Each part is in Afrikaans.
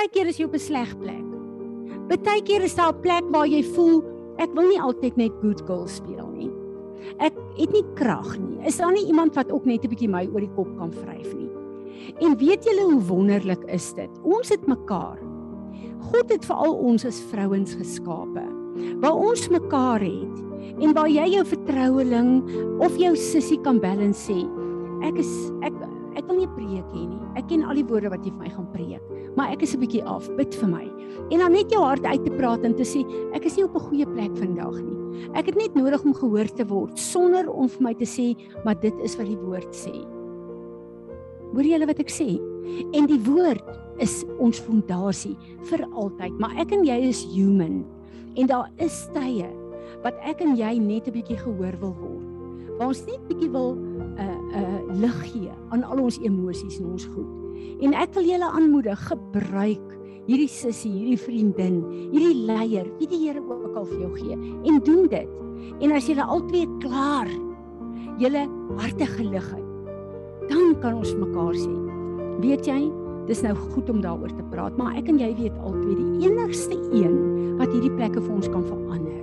Partykeer is jy op 'n sleg plek. Partykeer is daar 'n plek waar jy voel ek wil nie altyd net good girl speel nie. Ek het nie krag nie. Is daar nie iemand wat ook net 'n bietjie my oor die kop kan vryf nie? En weet julle hoe wonderlik is dit? Ons het mekaar. God het vir al ons as vrouens geskape. Waar ons mekaar het en waar jy jou vertroueling of jou sussie kan bel en sê ek is ek ek wil nie preek hê nie. Ek ken al die woorde wat jy vir my gaan preek, maar ek is 'n bietjie af. Bid vir my. En dan net jou hart uit te praat en te sê ek is nie op 'n goeie plek vandag nie. Ek het net nodig om gehoor te word sonder om vir my te sê maar dit is wat die woord sê. Hoor jy wat ek sê? En die woord is ons fondasie vir altyd, maar ek en jy is human. En daar is tye wat ek en jy net 'n bietjie gehoor wil word. Waar ons net bietjie wil 'n uh, 'n uh, lig gee aan al ons emosies en ons goed. En ek wil julle aanmoedig, gebruik hierdie sussie, hierdie vriendin, hierdie leier, wie die Here ook al vir jou gee en doen dit. En as julle albei klaar julle harte gelig het, dan kan ons mekaar sê, weet jy, dis nou goed om daaroor te praat, maar ek en jy weet albei die enigste een wat hierdie plekke vir ons kan verander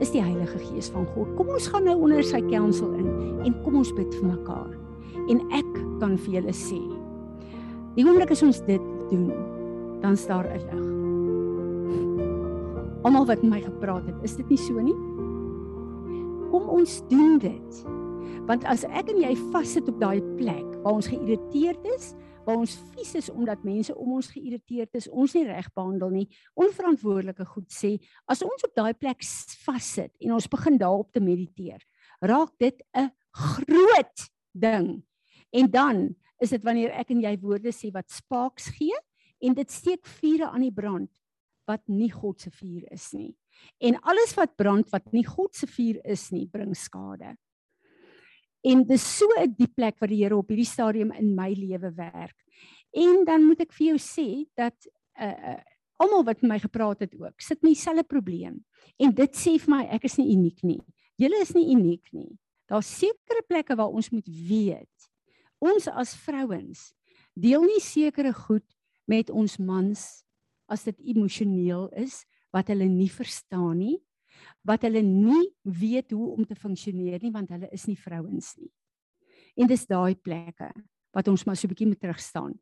is die Heilige Gees van God. Kom ons gaan nou onder sy counsel in en kom ons bid vir mekaar. En ek kan vir julle sê, die oomblik as ons dit doen, dan staar 'n lig. Almal wat met my gepraat het, is dit nie so nie? Kom ons doen dit. Want as ek en jy vassit op daai plek waar ons geïrriteerd is, waar ons vies is omdat mense om ons geïrriteerd is, ons nie reg behandel nie, onverantwoordelike goed sê, as ons op daai plek vassit en ons begin daarop te mediteer, raak dit 'n groot ding. En dan is dit wanneer ek en jy woorde sê wat spaaks gee en dit steek vure aan die brand wat nie God se vuur is nie. En alles wat brand wat nie God se vuur is nie, bring skade. En dis so 'n diep plek wat die Here op hierdie stadium in my lewe werk. En dan moet ek vir jou sê dat uh almal wat met my gepraat het ook, sit met dieselfde probleem. En dit sê vir my ek is nie uniek nie. Julle is nie uniek nie. Daar's sekere plekke waar ons moet weet. Ons as vrouens deel nie sekere goed met ons mans as dit emosioneel is wat hulle nie verstaan nie wat hulle nie weet hoe om te funksioneer nie want hulle is nie vrouens nie. En dis daai plekke wat ons maar so 'n bietjie moet terug staan.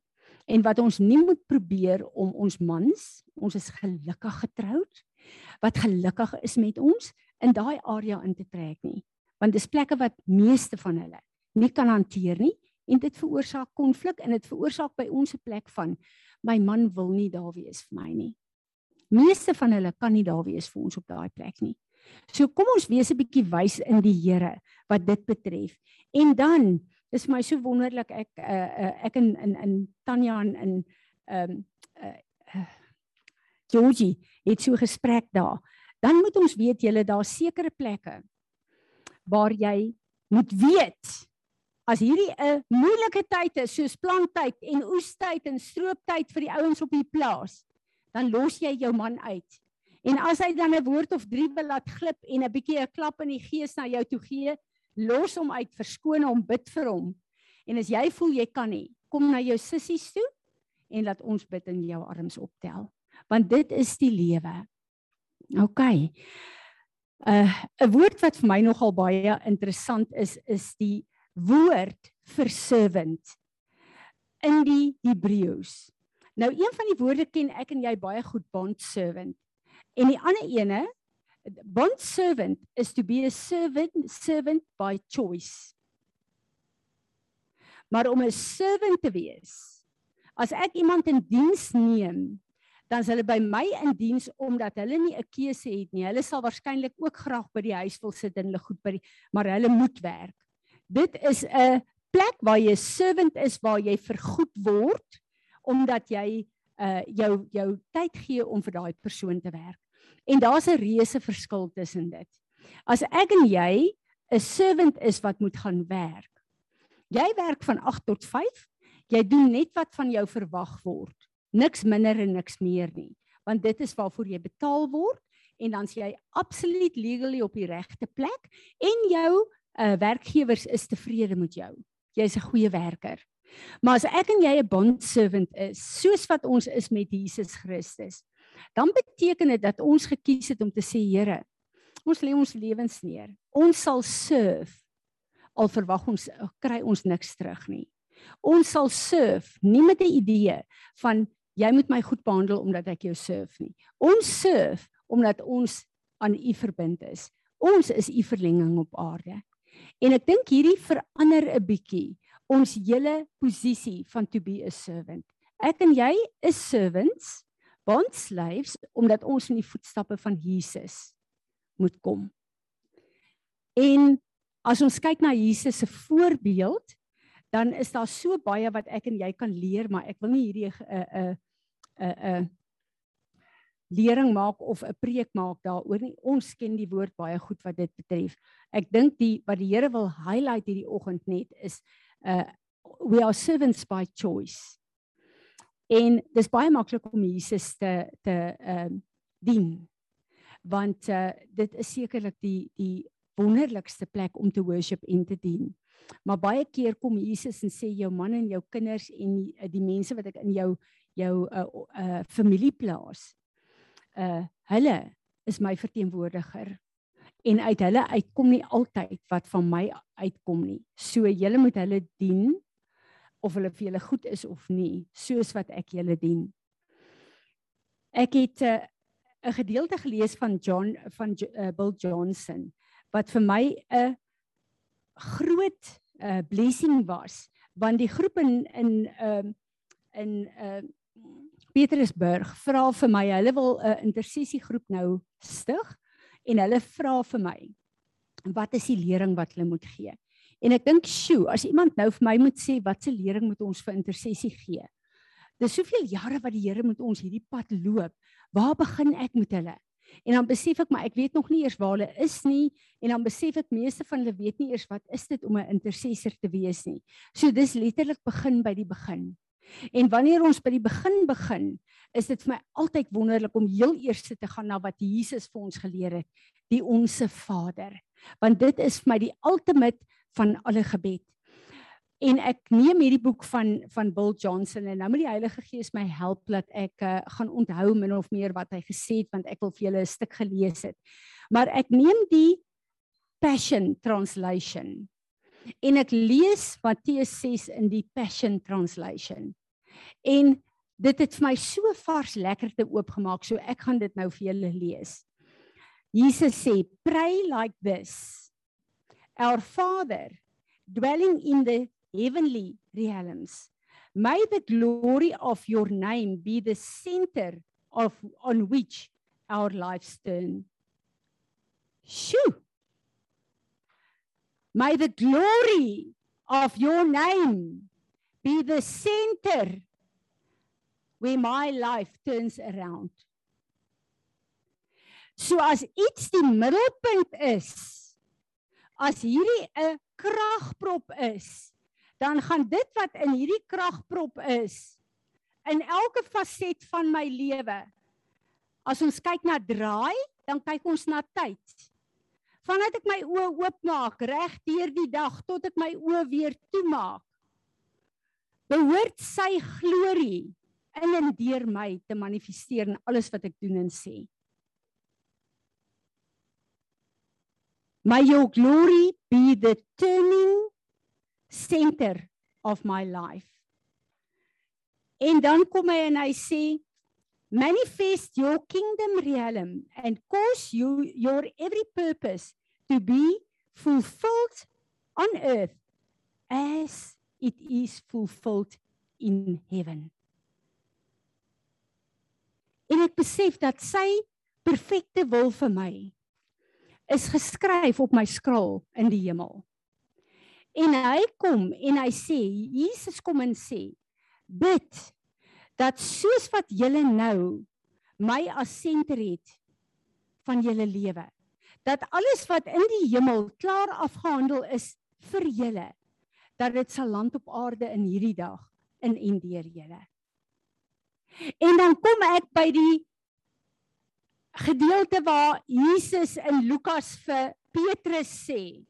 En wat ons nie moet probeer om ons mans, ons is gelukkig getroud, wat gelukkig is met ons in daai area in te trek nie. Want dis plekke wat meeste van hulle nie kan hanteer nie en dit veroorsaak konflik en dit veroorsaak by ons 'n plek van my man wil nie daar wees vir my nie. Meeste van hulle kan nie daar wees vir ons op daai plek nie. So kom ons wees 'n bietjie wys in die Here wat dit betref. En dan is my so wonderlik ek uh, uh, ek in in in Tanya en in ehm um, uh, uh, Georgie het so gesprek daar. Dan moet ons weet julle daar sekere plekke waar jy moet weet as hierdie 'n moeilike tyd is soos planttyd en oestyd en strooptyd vir die ouens op die plaas dan los jy jou man uit En as hy dan 'n woord of drie laat glip en 'n bietjie 'n klap in die gees na jou toe gee, los hom uit, verskoon hom, bid vir hom. En as jy voel jy kan nie, kom na jou sissies toe en laat ons bid in jou arms optel. Want dit is die lewe. OK. 'n uh, 'n woord wat vir my nogal baie interessant is is die woord vir servant in die Hebreëus. Nou een van die woorde ken ek en jy baie goed bond servant. En die ander ene, bond servant is to be a servant servant by choice. Maar om 'n servant te wees, as ek iemand in diens neem, dan is hulle by my in diens omdat hulle nie 'n keuse het nie. Hulle sal waarskynlik ook graag by die huis wil sit en hulle goed by die, maar hulle moet werk. Dit is 'n plek waar jy servant is waar jy vergoed word omdat jy uh jou jou tyd gee om vir daai persoon te werk. En daar's 'n reuse verskil tussen dit. As ek en jy 'n servant is wat moet gaan werk. Jy werk van 8 tot 5. Jy doen net wat van jou verwag word. Niks minder en niks meer nie, want dit is waarvoor jy betaal word en dan sê jy absoluut legally op die regte plek en jou uh, werkgewers is tevrede met jou. Jy's 'n goeie werker. Maar as ek en jy 'n bond servant is, soos wat ons is met Jesus Christus, dan beteken dit dat ons gekies het om te sê Here, ons lê ons lewens neer. Ons sal serve al verwag ons kry ons niks terug nie. Ons sal serve nie met 'n idee van jy moet my goed behandel omdat ek jou serve nie. Ons serve omdat ons aan U verbind is. Ons is U verlenging op aarde. En ek dink hierdie verander 'n bietjie ons hele posisie van to be a servant. Ek en jy is servants, bond slaves omdat ons in die voetstappe van Jesus moet kom. En as ons kyk na Jesus se voorbeeld, dan is daar so baie wat ek en jy kan leer, maar ek wil nie hierdie 'n 'n 'n 'n lering maak of 'n preek maak daaroor nie. Ons ken die woord baie goed wat dit betref. Ek dink die wat die Here wil highlight hierdie oggend net is uh we are servants by choice. En dis baie maklik om Jesus te te ehm uh, dien. Want uh dit is sekerlik die die wonderlikste plek om te worship en te dien. Maar baie keer kom Jesus en sê jou man en jou kinders en die, die mense wat ek in jou jou uh uh familie plaas. Uh hulle is my verteenwoordiger. En uit hulle uitkom nie altyd wat van my uitkom nie. So julle moet hulle dien of hulle vir julle goed is of nie, soos wat ek julle dien. Ek het 'n uh, gedeelte gelees van John van uh, Bill Johnson wat vir my 'n groot uh, blessing was want die groep in in ehm uh, in uh, Petersburg vra vir my hulle wil 'n intersessiegroep nou stig en hulle vra vir my wat is die lering wat hulle moet gee en ek dink sjoe as iemand nou vir my moet sê wat se lering moet ons vir intersessie gee dis soveel jare wat die Here met ons hierdie pad loop waar begin ek met hulle En dan besef ek maar ek weet nog nie eers waar hulle is nie en dan besef ek meeste van hulle weet nie eers wat is dit om 'n intercessor te wees nie. So dis letterlik begin by die begin. En wanneer ons by die begin begin, is dit vir my altyd wonderlik om heel eers te gaan na wat Jesus vir ons geleer het, die onsse Vader. Want dit is vir my die ultimate van alle gebed en ek neem hierdie boek van van Bill Johnson en nou moet die Heilige Gees my help dat ek uh, gaan onthou min of meer wat hy gesê het want ek wil vir julle 'n stuk gelees het. Maar ek neem die Passion Translation en ek lees Matteus 6 in die Passion Translation. En dit het vir my so vars lekker te oopgemaak, so ek gaan dit nou vir julle lees. Jesus sê, "Pray like this. Our Father, dwelling in the heavenly realms. May the glory of your name be the center of on which our lives turn. Shoo! May the glory of your name be the center where my life turns around. So as iets die middelpunt is, as hierdie 'n kragprop is, dan gaan dit wat in hierdie kragprop is in elke faset van my lewe. As ons kyk na draai, dan kyk ons na tyd. Vandat ek my oë oopmaak reg deur die dag tot ek my oë weer toemaak. Behoort sy glorie in en deur my te manifesteer in alles wat ek doen en sê. May your glory be the turning center of my life. En dan kom hy en hy sê manifest your kingdom realm and cause you your every purpose to be fulfilled on earth as it is fulfilled in heaven. En ek besef dat sy perfekte wil vir my is geskryf op my skrol in die hemel. En hy kom en hy sê, Jesus kom en sê, bid dat soos wat julle nou my as senter het van julle lewe, dat alles wat in die hemel klaar afgehandel is vir julle, dat dit sal land op aarde in hierdie dag in en deur julle. En dan kom ek by die gedeelte waar Jesus in Lukas vir Petrus sê,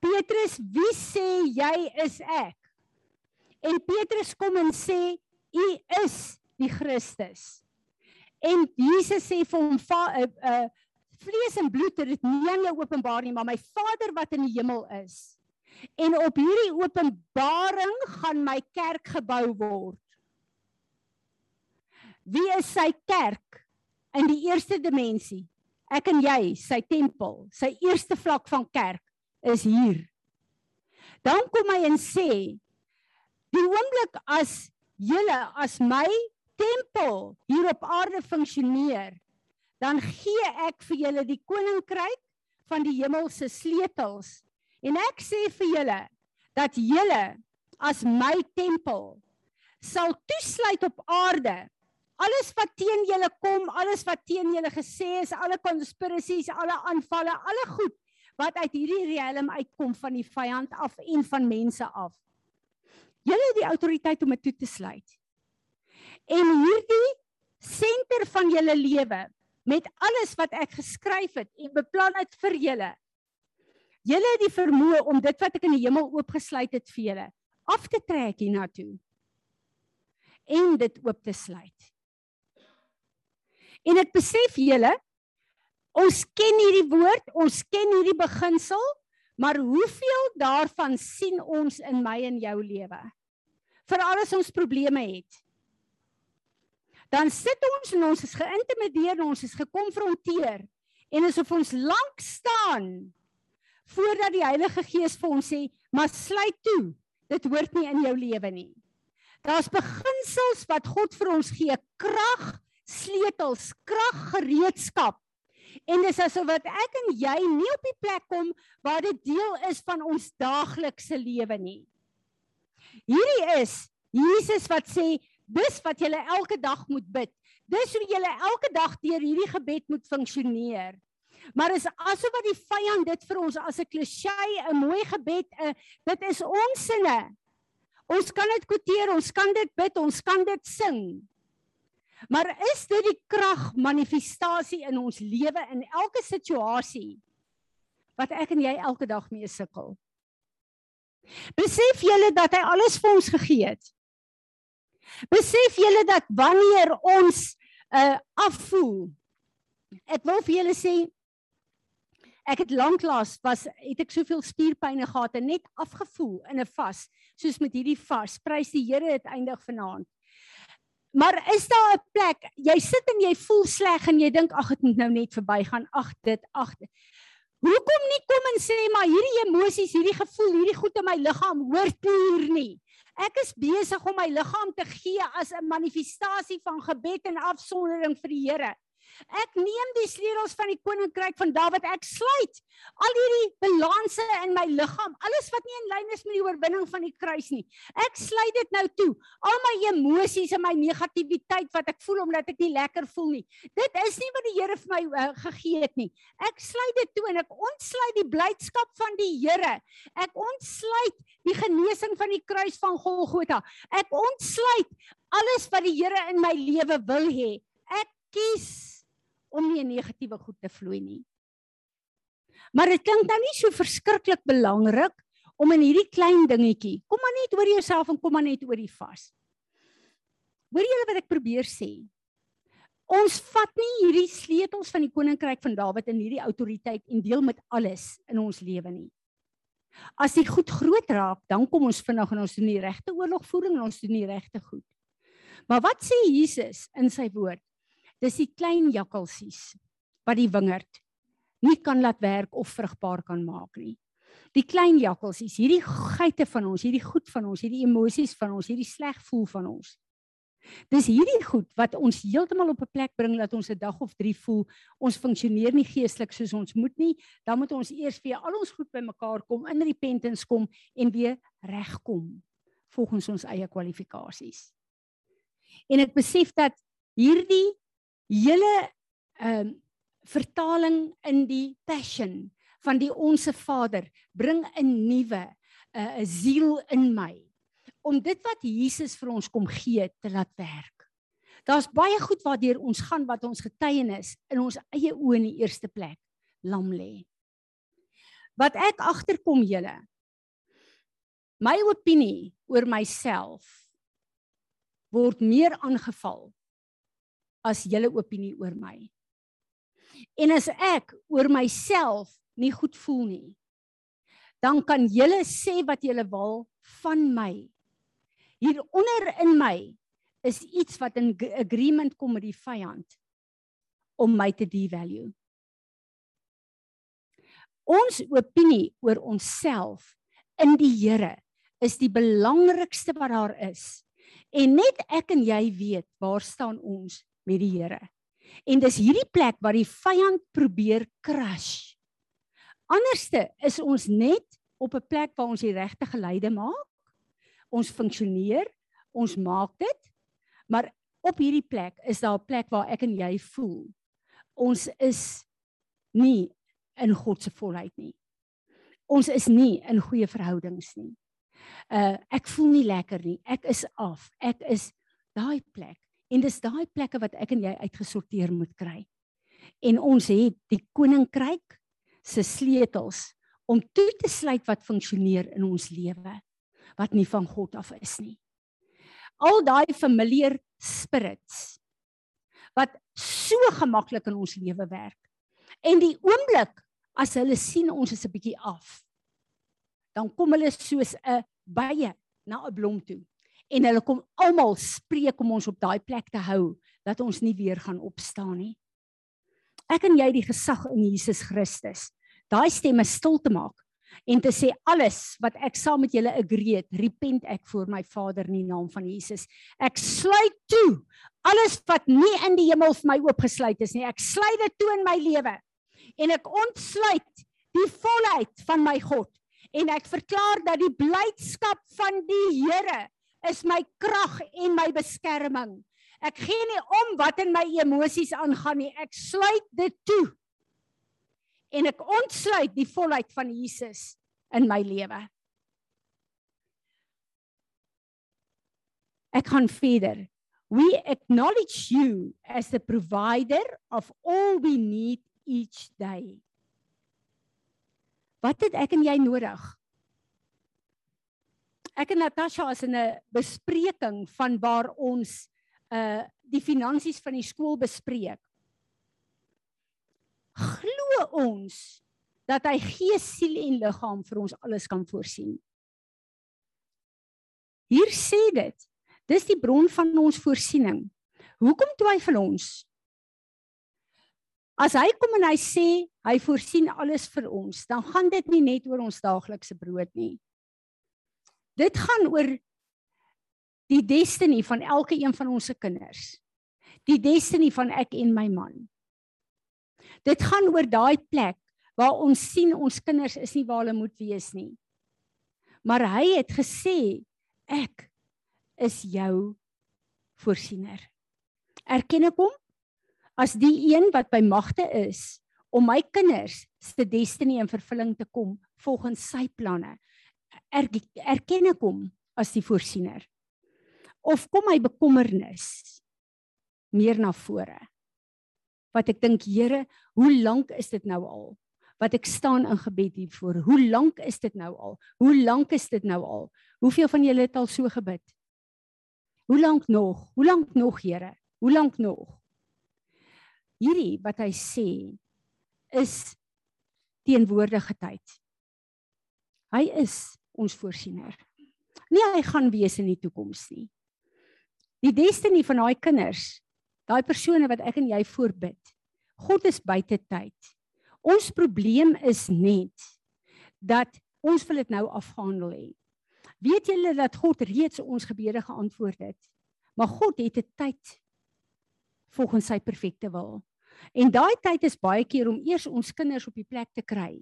Petrus, wie sê jy is ek? En Petrus kom en sê u is die Christus. En Jesus sê vir hom va, uh, uh, vlees en bloed het dit nie aan jou openbaar nie, maar my Vader wat in die hemel is. En op hierdie openbaring gaan my kerk gebou word. Wie is sy kerk in die eerste dimensie? Ek en jy, sy tempel, sy eerste vlak van kerk is hier. Dan kom hy en sê die oomblik as julle as my tempel hier op aarde funksioneer, dan gee ek vir julle die koninkryk van die hemelse sleutels. En ek sê vir julle dat julle as my tempel sal toesluit op aarde alles wat teen julle kom, alles wat teen julle gesê is, alle konspirasies, alle aanvalle, alle goed wat uit hierdie riem uitkom van die vyand af en van mense af. Julle het die autoriteit om dit toe te sluit. En hierdie senter van julle lewe met alles wat ek geskryf het en beplan het vir julle. Julle het die vermoë om dit wat ek in die hemel oopgesluit het vir julle af te trek hiernatoe en dit oop te sluit. En ek besef julle ons ken hierdie woord, ons ken hierdie beginsel, maar hoeveel daarvan sien ons in my en jou lewe? Veral as ons probleme het dan sit ons en ons is geïntimideer en ons is gekonfronteer en asof ons lank staan voordat die Heilige Gees vir ons sê, "Maar sluit toe. Dit hoort nie in jou lewe nie." Daar's beginsels wat God vir ons gee, krag, sleutels, krag, gereedskap. En dis asof wat ek en jy nie op die plek kom waar dit deel is van ons daaglikse lewe nie. Hierdie is Jesus wat sê Dis wat jy elke dag moet bid. Dis hoe jy elke dag deur hierdie gebed moet funksioneer. Maar is asof wat die vyand dit vir ons as 'n klisjé, 'n mooi gebed, 'n dit is onsinne. Ons kan dit kwoteer, ons kan dit bid, ons kan dit sing. Maar is dit die krag manifestasie in ons lewe in elke situasie wat ek en jy elke dag mee sukkel? Besef julle dat hy alles vir ons gegee het? Besef julle dat wanneer ons uh afvoel. Ek wil vir julle sê ek het lanklaas was het ek soveel spierpynne gehad en net afgevoel in 'n vas soos met hierdie vas. Prys die Here dit eindig vanaand. Maar is daar 'n plek jy sit en jy voel sleg en jy dink ag dit moet nou net verbygaan. Ag dit ag Hoekom nie kom en sê maar hierdie emosies, hierdie gevoel, hierdie goed in my liggaam hoort nie hier nie. Ek is besig om my liggaam te gee as 'n manifestasie van gebed en afsondering vir die Here. Ek neem die sleutels van die koninkryk van Dawid. Ek sluit al hierdie balanse in my liggaam, alles wat nie in lyn is met die oorwinning van die kruis nie. Ek sluit dit nou toe. Al my emosies en my negativiteit wat ek voel omdat ek nie lekker voel nie. Dit is nie wat die Here vir my uh, gegee het nie. Ek sluit dit toe en ek ontsluit die blydskap van die Here. Ek ontsluit die genesing van die kruis van Golgotha. Ek ontsluit alles wat die Here in my lewe wil hê. Ek kies om nie negatiewe goed te vloei nie. Maar dit klink nou nie so verskriklik belangrik om in hierdie klein dingetjie. Kom maar net oor jouself en kom maar net oor die vas. Hoor julle wat ek probeer sê? Ons vat nie hierdie sleutels van die koninkryk van Dawid in hierdie autoriteit en deel met alles in ons lewe nie. As dit goed groot raak, dan kom ons vinnig en ons doen die regte oorlogvoering en ons doen die regte goed. Maar wat sê Jesus in sy woord? Dis die klein jakkalsies wat die wingerd nie kan laat werk of vrugbaar kan maak nie. Die klein jakkalsies, hierdie geite van ons, hierdie goed van ons, hierdie emosies van ons, hierdie sleg voel van ons. Dis hierdie goed wat ons heeltemal op 'n plek bring dat ons 'n dag of 3 voel ons funksioneer nie geestelik soos ons moet nie, dan moet ons eers weer al ons goed bymekaar kom, in repentance kom en weer regkom volgens ons eie kwalifikasies. En ek besef dat hierdie hele ehm um, vertaling in die passion van die onsse Vader bring 'n nuwe 'n uh, siel in my om dit wat Jesus vir ons kom gee te laat werk. Daar's baie goed waardeur ons gaan wat ons getuienis in ons eie oë in die eerste plek lam lê. Wat ek agterkom julle My opinie oor myself word meer aangeval as julle opinie oor my. En as ek oor myself nie goed voel nie, dan kan julle sê wat julle wil van my. Hieronder in my is iets wat in agreement kom met die vyand om my te devalue. Ons opinie oor onsself in die Here is die belangrikste wat daar is. En net ek en jy weet waar staan ons met die Here. En dis hierdie plek waar die vyand probeer crash. Anderste is ons net op 'n plek waar ons die regte geleide maak. Ons funksioneer, ons maak dit. Maar op hierdie plek is daar 'n plek waar ek en jy voel ons is nie in God se volheid nie. Ons is nie in goeie verhoudings nie uh ek voel nie lekker nie. Ek is af. Ek is daai plek. En dis daai plekke wat ek en jy uitgesorteer moet kry. En ons het die koninkryk se sleutels om toe te sluit wat funksioneer in ons lewe wat nie van God af is nie. Al daai familiar spirits wat so gemaklik in ons lewe werk. En die oomblik as hulle sien ons is 'n bietjie af, dan kom hulle soos 'n bye na 'n blom toe. En hulle kom almal spreek om ons op daai plek te hou dat ons nie weer gaan opstaan nie. Ek en jy die gesag in Jesus Christus. Daai stemme stil te maak en te sê alles wat ek saam met julle agree het, repent ek voor my Vader in die naam van Jesus. Ek sluit toe alles wat nie in die hemel vir my oopgesluit is nie. Ek sluit dit toe in my lewe. En ek ontsluit die volheid van my God en ek verklaar dat die blydskap van die Here is my krag en my beskerming. Ek gee nie om wat in my emosies aangaan nie. Ek sluit dit toe. En ek ontsluit die volheid van Jesus in my lewe. Ek gaan verder. We acknowledge you as the provider of all we need each day. Wat het ek en jy nodig? Ek en Natasha is in 'n bespreking van waar ons uh die finansies van die skool bespreek. Glo ons dat hy gees, siel en liggaam vir ons alles kan voorsien. Hier sê dit, dis die bron van ons voorsiening. Hoekom twyfel ons? As hy kom en hy sê hy voorsien alles vir ons, dan gaan dit nie net oor ons daaglikse brood nie. Dit gaan oor die destiny van elke een van ons se kinders. Die destiny van ek en my man. Dit gaan oor daai plek waar ons sien ons kinders is nie waar hulle moet wees nie. Maar hy het gesê ek is jou voorsiener. Erken ek hom? as die een wat by magte is om my kinders se destiny in vervulling te kom volgens sy planne er, erken ek hom as die voorsiener. Of kom my bekommernis meer na vore? Wat ek dink Here hoe lank is dit nou al? Wat ek staan in gebed hiervoor hoe lank is dit nou al? Hoe lank is dit nou al? Hoeveel van julle het al so gebid? Hoe lank nog? Hoe lank nog Here? Hoe lank nog? Hierdie wat hy sê is teenwoordige tyd. Hy is ons voorsiener. Nie hy gaan wees in die toekoms nie. Die destiny van daai kinders, daai persone wat ek en jy voorbid. God is buite tyd. Ons probleem is net dat ons wil dit nou afhandel hê. Weet julle dat God reeds ons gebede geantwoord het? Maar God het 'n tyd volgens sy perfekte wil. En daai tyd is baie keer om eers ons kinders op die plek te kry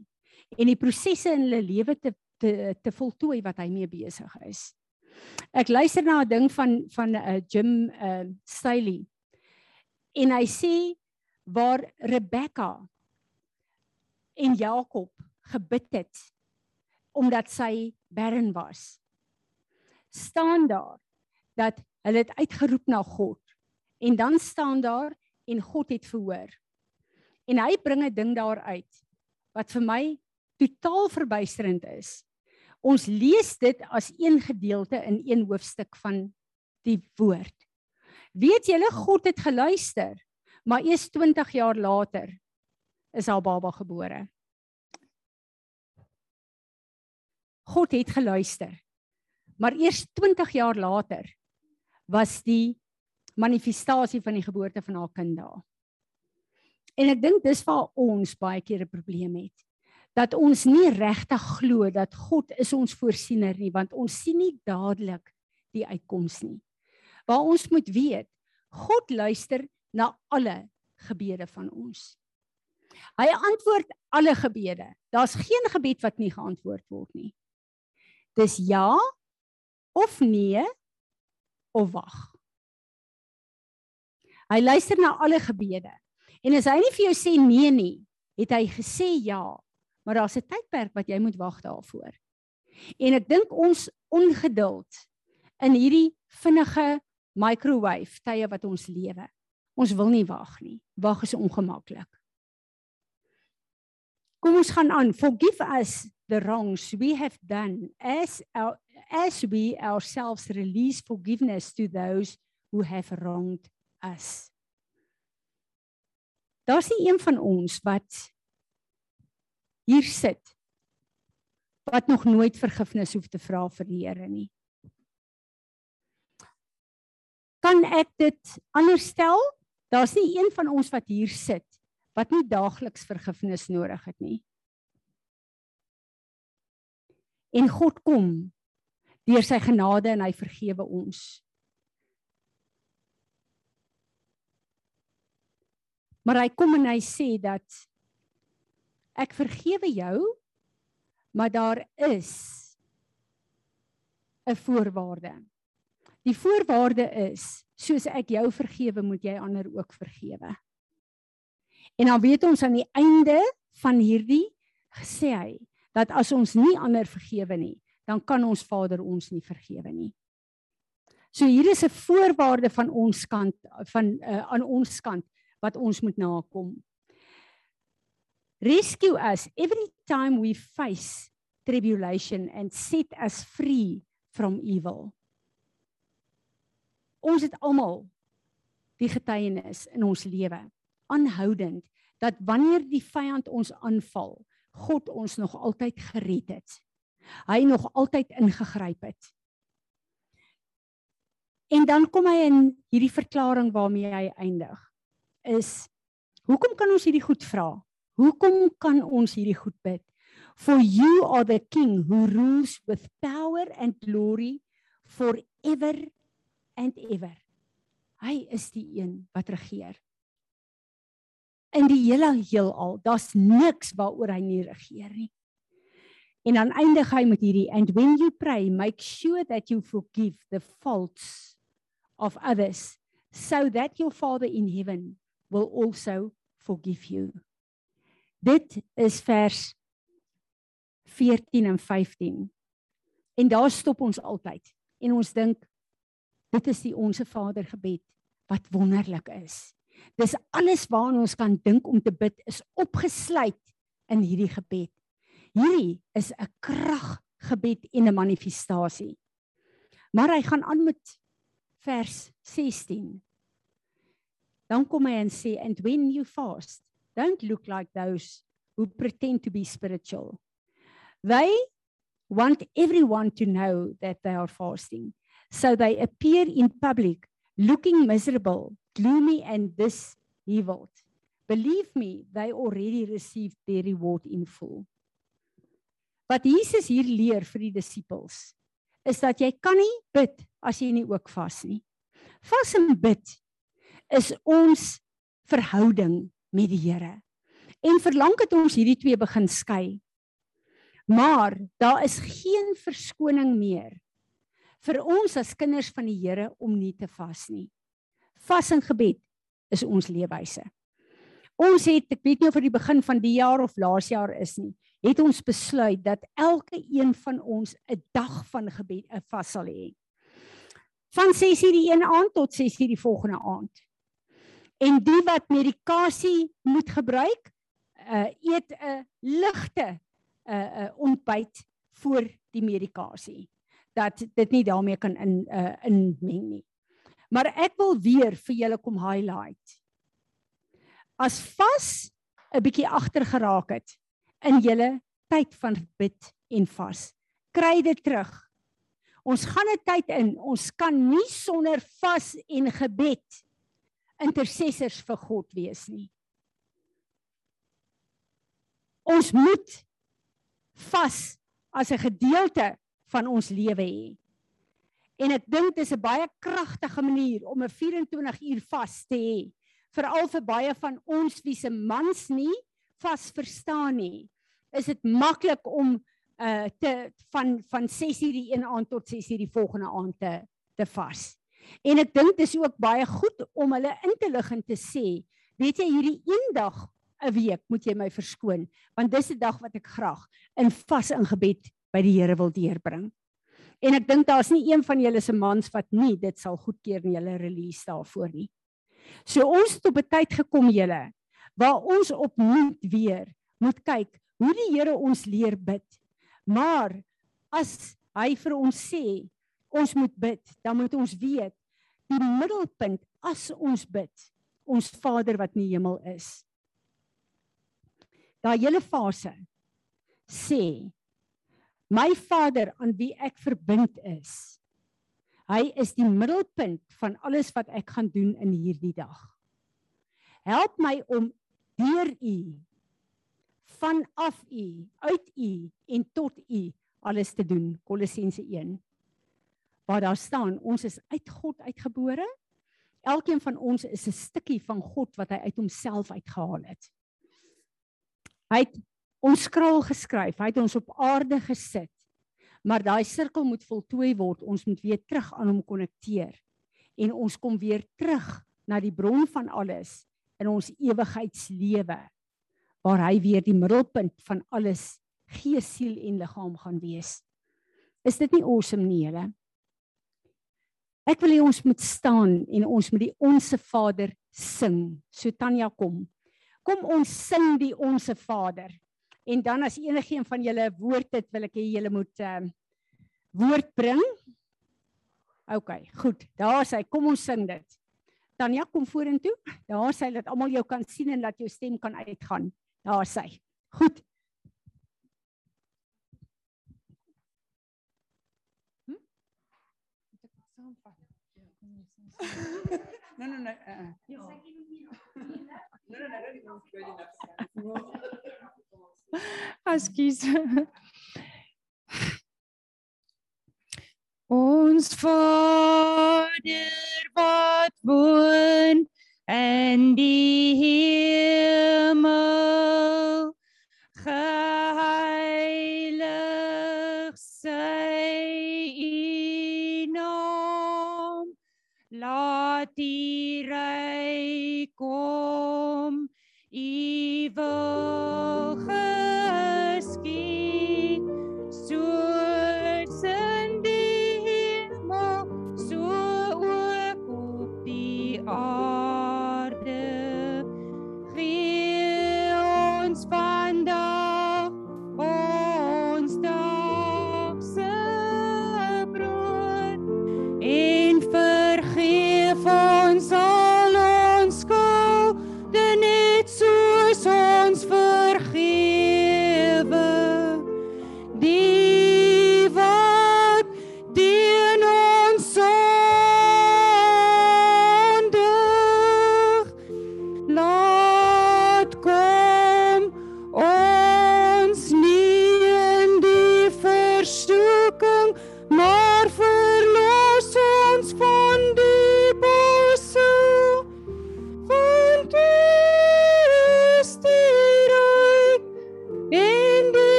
en die prosesse in hulle lewe te te te voltooi wat hy mee besig is. Ek luister na 'n ding van van 'n uh, eh, Jim uh Staley. En hy sê waar Rebecca en Jakob gebid het omdat sy barren was. staan daar dat hulle het uitgeroep na God. En dan staan daar en God het verhoor. En hy bring 'n ding daar uit wat vir my totaal verbuisterend is. Ons lees dit as een gedeelte in een hoofstuk van die woord. Weet julle God het geluister, maar eers 20 jaar later is haar baba gebore. God het geluister. Maar eers 20 jaar later was die manifestasie van die geboorte van haar kind daar. En ek dink dis waar ons baie keer 'n probleem het. Dat ons nie regtig glo dat God is ons voorsiener nie, want ons sien nie dadelik die uitkoms nie. Waar ons moet weet, God luister na alle gebede van ons. Hy antwoord alle gebede. Daar's geen gebed wat nie geantwoord word nie. Dis ja of nee of wag. Hy luister na alle gebede. En as hy nie vir jou sê nee nie, het hy gesê ja, maar daar's 'n tydperk wat jy moet wag daarvoor. En ek dink ons ongeduld in hierdie vinnige microwave tye wat ons lewe. Ons wil nie wag nie. Wag is ongemaklik. Kom ons gaan aan. Forgive us the wrongs we have done as our, as we ourselves release forgiveness to those who have wronged us. Daar's nie een van ons wat hier sit wat nog nooit vergifnis hoef te vra vir die Here nie. Kan ek dit anders stel? Daar's nie een van ons wat hier sit wat nie daagliks vergifnis nodig het nie. En God kom deur sy genade en hy vergewe ons. Maar hy kom en hy sê dat ek vergewe jou, maar daar is 'n voorwaarde. Die voorwaarde is soos ek jou vergewe, moet jy ander ook vergewe. En dan weet ons aan die einde van hierdie gesê hy dat as ons nie ander vergewe nie, dan kan ons Vader ons nie vergewe nie. So hier is 'n voorwaarde van ons kant van uh, aan ons kant wat ons moet nakom. Rescue us every time we face tribulation and set us free from evil. Ons het almal die getuienis in ons lewe aanhoudend dat wanneer die vyand ons aanval, God ons nog altyd gered het. Hy nog altyd ingegryp het. En dan kom hy in hierdie verklaring waarmee hy eindig. Is hoekom kan ons hierdie goed vra? Hoekom kan ons hierdie goed bid? For you are the king who rules with power and glory forever and ever. Hy is die een wat regeer in die hele heelal. Daar's niks waaroor hy nie regeer nie. En dan eindig hy met hierdie and when you pray make sure that you forgive the faults of others so that your father in heaven will also forgive you. Dit is vers 14 en 15. En daar stop ons altyd en ons dink dit is die onsse Vader gebed wat wonderlik is. Dis alles waaraan ons kan dink om te bid is opgesluit in hierdie gebed. Hierdie is 'n kraggebed en 'n manifestasie. Maar hy gaan aan met vers 16. Dan kom hy en sê and when you fast don't look like those who pretend to be spiritual. They want everyone to know that they are fasting. So they appear in public looking miserable gloomy and disheveled. Believe me, they already received their reward in full. Wat Jesus hier leer vir die disippels is dat jy kan nie bid as jy nie ook vas nie. Vas en bid is ons verhouding met die Here. En verlang het ons hierdie twee begin skei. Maar daar is geen verskoning meer vir ons as kinders van die Here om nie te vas nie vas en gebed is ons leefwyse. Ons het, ek weet nie of vir die begin van die jaar of laas jaar is nie, het ons besluit dat elke een van ons 'n dag van gebed 'n vas sal hê. Van 6:00 die een aand tot 6:00 die volgende aand. En die wat medikasie moet gebruik, uh eet 'n ligte 'n uh, uh, ontbyt voor die medikasie dat dit nie daarmee kan in uh inmeng nie. Maar ek wil weer vir julle kom highlight. As vas 'n bietjie agter geraak het in julle tyd van bid en vas, kry dit terug. Ons gaan 'n tyd in, ons kan nie sonder vas en gebed intercessors vir God wees nie. Ons moet vas as 'n gedeelte van ons lewe hê. En ek dink dis 'n baie kragtige manier om 'n 24 uur vas te hê, veral vir baie van ons wie se mans nie vas verstaan nie. Is dit maklik om uh te van van 6:00 die een aand tot 6:00 die volgende aand te te vas. En ek dink dis ook baie goed om hulle in te lig en te sê, weet jy hierdie een dag 'n week moet jy my verskoon, want dis 'n dag wat ek graag in vas in gebed by die Here wil deurbring. En ek dink daar's nie een van julle se mans wat nie dit sal goedkeur in julle release daarvoor nie. So ons het op 'n tyd gekom julle waar ons opnuut weer moet kyk hoe die Here ons leer bid. Maar as hy vir ons sê ons moet bid, dan moet ons weet die middelpunt as ons bid, ons Vader wat in die hemel is. Daai hele fase sê my Vader aan wie ek verbind is. Hy is die middelpunt van alles wat ek gaan doen in hierdie dag. Help my om deur U vanaf U, uit U en tot U alles te doen. Kolossense 1. Waar daar staan, ons is uit God uitgebore. Elkeen van ons is 'n stukkie van God wat hy uit homself uitgehaal het. Hy het ons skraal geskryf. Hy het ons op aarde gesit. Maar daai sirkel moet voltooi word. Ons moet weer terug aan hom konnekteer. En ons kom weer terug na die bron van alles in ons ewigheidslewe waar hy weer die middelpunt van alles gees, siel en liggaam gaan wees. Is dit nie awesome nie, julle? Ek wil hê ons moet staan en ons moet die onsse Vader sing. So Tanya kom. Kom ons sing die onsse Vader. En dan as enigiemand van julle 'n woord het, wil ek hê julle moet ehm um, woord bring. OK, goed. Daar sê kom ons sing dit. Tanya kom vorentoe. Daar sê dat almal jou kan sien en dat jou stem kan uitgaan. Daar sê. Goed. Nee nee nee. Ja. Nee nee nee, ik weet niet. Askies. Ons Vader wat woon in die hemel, laat die ryk kom, u wil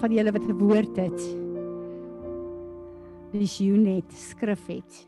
van julle wat woord het. Visioen het, skrif het.